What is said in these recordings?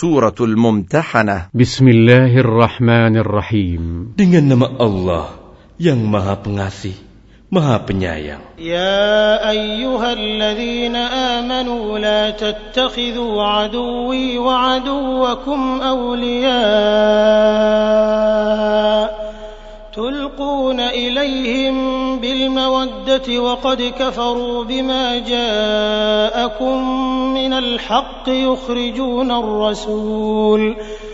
سورة الممتحنة بسم الله الرحمن الرحيم dengan nama Allah yang maha pengasih maha يا أيها الذين آمنوا لا تتخذوا عدوي وعدوكم أولياء تلقون إليهم بالمودة وقد كفروا بما جاءكم من الحق يخرجون الرسول ۖ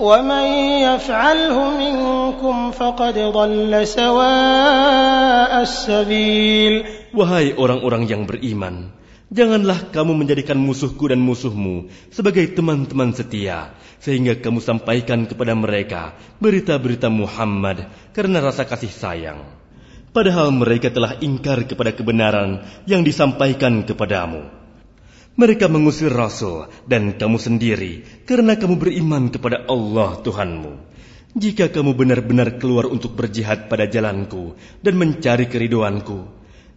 ومن يفعله منكم فقد ضل سواء السبيل Wahai orang-orang yang beriman, janganlah kamu menjadikan musuhku dan musuhmu sebagai teman-teman setia, sehingga kamu sampaikan kepada mereka berita-berita Muhammad karena rasa kasih sayang. Padahal mereka telah ingkar kepada kebenaran yang disampaikan kepadamu. Mereka mengusir Rasul dan kamu sendiri karena kamu beriman kepada Allah Tuhanmu. Jika kamu benar-benar keluar untuk berjihad pada jalanku dan mencari keriduanku,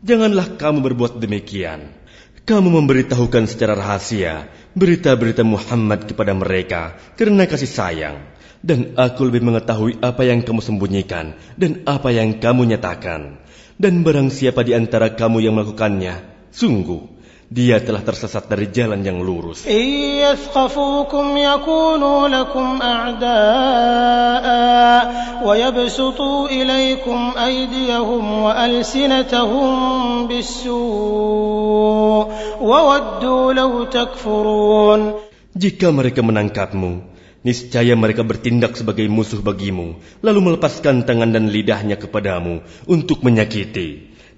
janganlah kamu berbuat demikian. Kamu memberitahukan secara rahasia berita-berita Muhammad kepada mereka karena kasih sayang. Dan aku lebih mengetahui apa yang kamu sembunyikan dan apa yang kamu nyatakan. Dan barang siapa di antara kamu yang melakukannya, sungguh dia telah tersesat dari jalan yang lurus. Jika mereka menangkapmu, niscaya mereka bertindak sebagai musuh bagimu, lalu melepaskan tangan dan lidahnya kepadamu untuk menyakiti.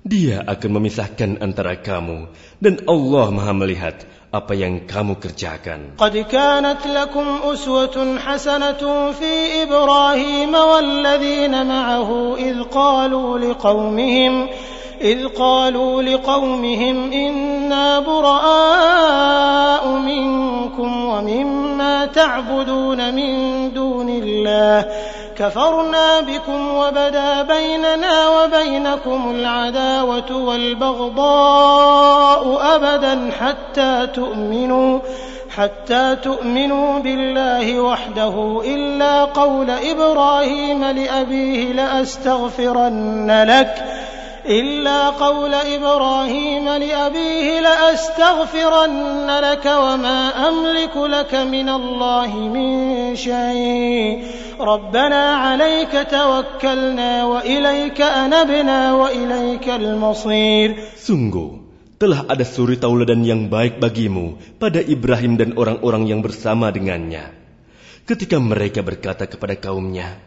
Dia akan memisahkan antara kamu dan Allah Maha melihat apa yang kamu kerjakan. Qad kanat lakum uswatun hasanatun fi Ibrahim walladzina ma'ahu idh qalu liqaumihim إذ قالوا لقومهم إنا براء منكم ومما تعبدون من دون الله كفرنا بكم وبدا بيننا وبينكم العداوة والبغضاء أبدا حتى تؤمنوا حتى تؤمنوا بالله وحده إلا قول إبراهيم لأبيه لأستغفرن لك إلا قول إبراهيم لأبيه لأستغفرن لك وما أملك لك من الله من شيء ربنا عليك توكلنا وإليك أنبنا وإليك المصير Sungguh, telah ada suri tauladan yang baik bagimu pada Ibrahim dan orang-orang yang bersama dengannya. Ketika mereka berkata kepada kaumnya,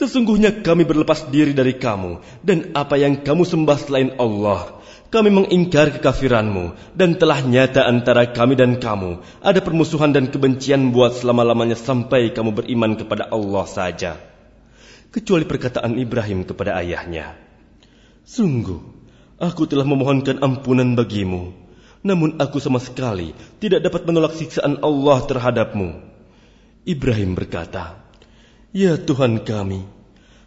Sesungguhnya kami berlepas diri dari kamu dan apa yang kamu sembah selain Allah. Kami mengingkar kekafiranmu dan telah nyata antara kami dan kamu. Ada permusuhan dan kebencian buat selama-lamanya sampai kamu beriman kepada Allah saja. Kecuali perkataan Ibrahim kepada ayahnya. Sungguh, aku telah memohonkan ampunan bagimu. Namun aku sama sekali tidak dapat menolak siksaan Allah terhadapmu. Ibrahim berkata, Ya Tuhan kami,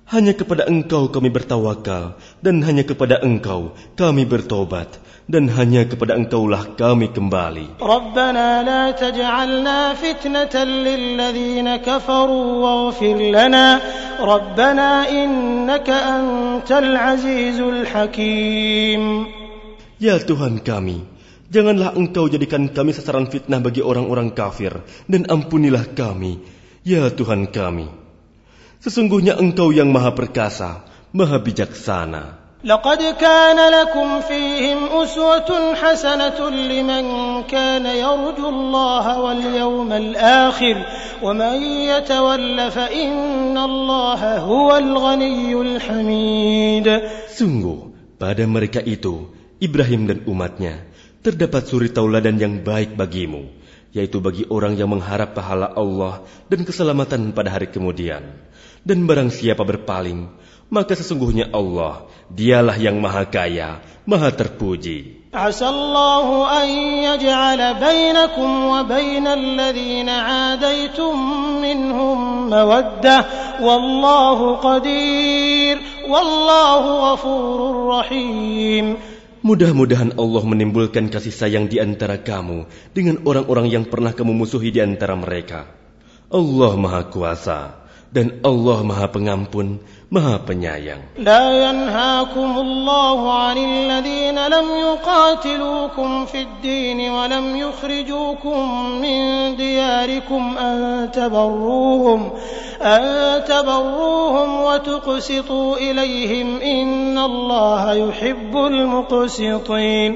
hanya kepada Engkau kami bertawakal, dan hanya kepada Engkau kami bertobat, dan hanya kepada Engkaulah kami kembali. Rabbana la taj'alna fitnatan kafaru waghfir lana. Rabbana innaka antal azizul hakim. Ya Tuhan kami, janganlah Engkau jadikan kami sasaran fitnah bagi orang-orang kafir, dan ampunilah kami, ya Tuhan kami. Sesungguhnya engkau yang maha perkasa, maha bijaksana. لقد كان لكم فيهم أسوة حسنة لمن كان يرجو الله واليوم الآخر ومن يتول فإن الله هو الغني الحميد Sungguh, pada mereka itu, Ibrahim dan umatnya, terdapat suri tauladan yang baik bagimu, yaitu bagi orang yang mengharap pahala Allah dan keselamatan pada hari kemudian. Dan barang siapa berpaling, maka sesungguhnya Allah, dialah yang maha kaya, maha terpuji. Asallahu an bainakum wa bainal ladzina 'adaitum minhum mawaddah wallahu qadir wallahu ghafurur rahim. Mudah-mudahan Allah menimbulkan kasih sayang di antara kamu dengan orang-orang yang pernah kamu musuhi di antara mereka. Allah Maha Kuasa. dan Allah Maha Pengampun, Maha Penyayang. لا ينهاكم الله عن الذين لم يقاتلوكم في الدين ولم يخرجوكم من دياركم أن تبروهم أن تبروهم وتقسطوا إليهم إن الله يحب المقسطين.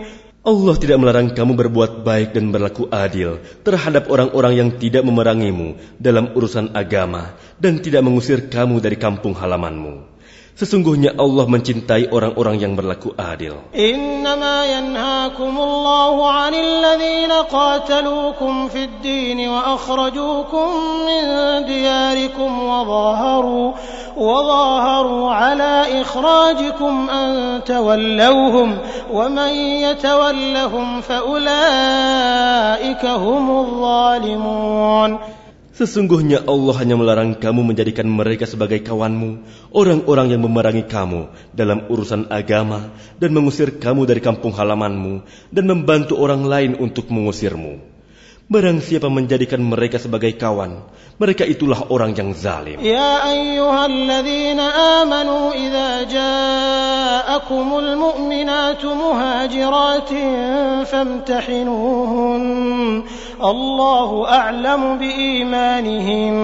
Allah tidak melarang kamu berbuat baik dan berlaku adil terhadap orang-orang yang tidak memerangimu dalam urusan agama dan tidak mengusir kamu dari kampung halamanmu. Sesungguhnya Allah mencintai orang-orang yang berlaku adil. Innama yanhaakumullahu 'anil ladzina qataluukum fid din wa akhrajuukum min diyarikum wa dhaharu wa dhaharu 'ala ikhrajikum an tawallawhum wa man yatawallahum fa ulaika humudh dhalimun. Sesungguhnya Allah hanya melarang kamu menjadikan mereka sebagai kawanmu, orang-orang yang memerangi kamu dalam urusan agama dan mengusir kamu dari kampung halamanmu dan membantu orang lain untuk mengusirmu. Barang siapa menjadikan mereka sebagai kawan, mereka itulah orang yang zalim. Ya ayyuhalladzina amanu idza ja'akumul mu'minatu muhajiratin famtahinuhun. Allahu a'lamu biimanihim.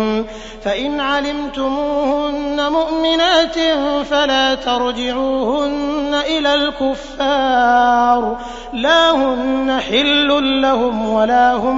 فإن علمتموهن مؤمنات فلا ترجعوهن إلى الكفار لا هن حل لهم ولا هم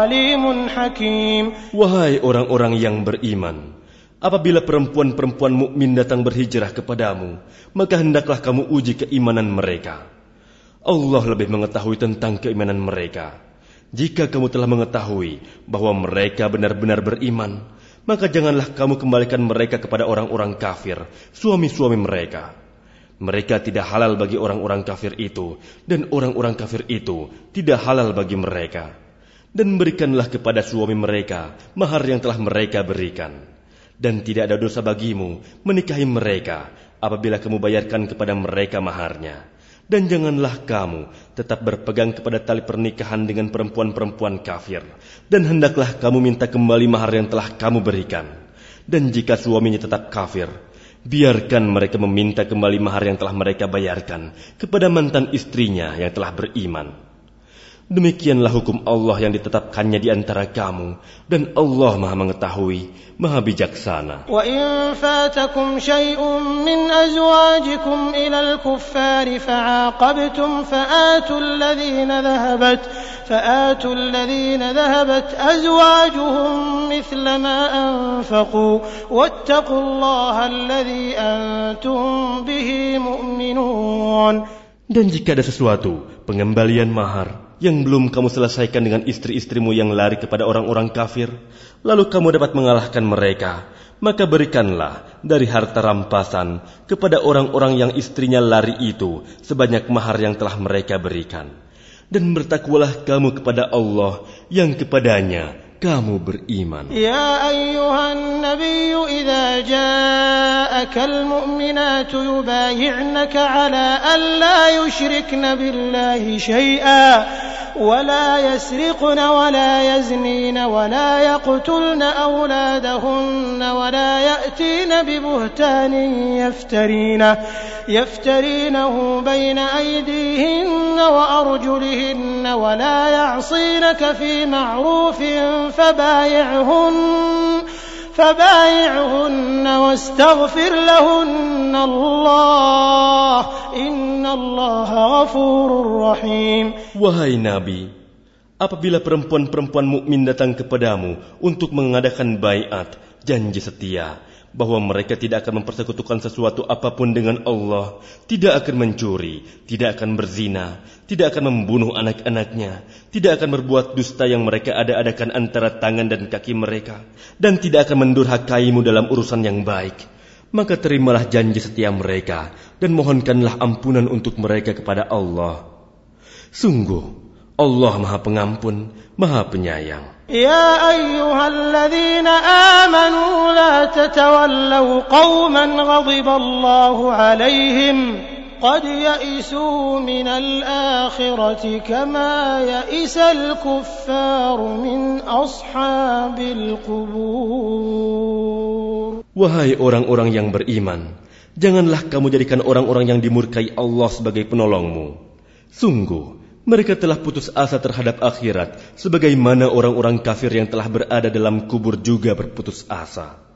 Wahai orang-orang yang beriman, apabila perempuan-perempuan mukmin datang berhijrah kepadamu, maka hendaklah kamu uji keimanan mereka. Allah lebih mengetahui tentang keimanan mereka. Jika kamu telah mengetahui bahwa mereka benar-benar beriman, maka janganlah kamu kembalikan mereka kepada orang-orang kafir, suami-suami mereka. Mereka tidak halal bagi orang-orang kafir itu, dan orang-orang kafir itu tidak halal bagi mereka dan berikanlah kepada suami mereka mahar yang telah mereka berikan. Dan tidak ada dosa bagimu menikahi mereka apabila kamu bayarkan kepada mereka maharnya. Dan janganlah kamu tetap berpegang kepada tali pernikahan dengan perempuan-perempuan kafir. Dan hendaklah kamu minta kembali mahar yang telah kamu berikan. Dan jika suaminya tetap kafir, biarkan mereka meminta kembali mahar yang telah mereka bayarkan kepada mantan istrinya yang telah beriman. Demikianlah hukum Allah yang ditetapkannya di antara kamu dan Allah Maha mengetahui, Maha bijaksana. Dan jika ada sesuatu pengembalian mahar yang belum kamu selesaikan dengan istri-istrimu yang lari kepada orang-orang kafir, lalu kamu dapat mengalahkan mereka, maka berikanlah dari harta rampasan kepada orang-orang yang istrinya lari itu sebanyak mahar yang telah mereka berikan. Dan bertakwalah kamu kepada Allah yang kepadanya kamu beriman. Ya ayuhan nabi idza al mu'minatu yubayyi'naka ala an la yushrikna billahi shay'a. ولا يسرقن ولا يزنين ولا يقتلن أولادهن ولا يأتين ببهتان يفترينه, يفترينه بين أيديهن وأرجلهن ولا يعصينك في معروف فبايعهن فبايعهن واستغفر لهن الله إن Wahai Nabi, apabila perempuan-perempuan mukmin datang kepadamu untuk mengadakan bayat, janji setia, bahwa mereka tidak akan mempersekutukan sesuatu apapun dengan Allah, tidak akan mencuri, tidak akan berzina, tidak akan membunuh anak-anaknya, tidak akan berbuat dusta yang mereka ada-adakan antara tangan dan kaki mereka, dan tidak akan mendurhakaimu dalam urusan yang baik maka terimalah janji setia mereka dan mohonkanlah ampunan untuk mereka kepada Allah. Sungguh, Allah Maha Pengampun, Maha Penyayang. Ya ayyuhalladzina amanu la tatawallaw qauman ghadiballahu alaihim قد يئسوا من الآخرة كما يئس الكفار من أصحاب القبور Wahai orang-orang yang beriman, janganlah kamu jadikan orang-orang yang dimurkai Allah sebagai penolongmu. Sungguh, mereka telah putus asa terhadap akhirat, sebagaimana orang-orang kafir yang telah berada dalam kubur juga berputus asa.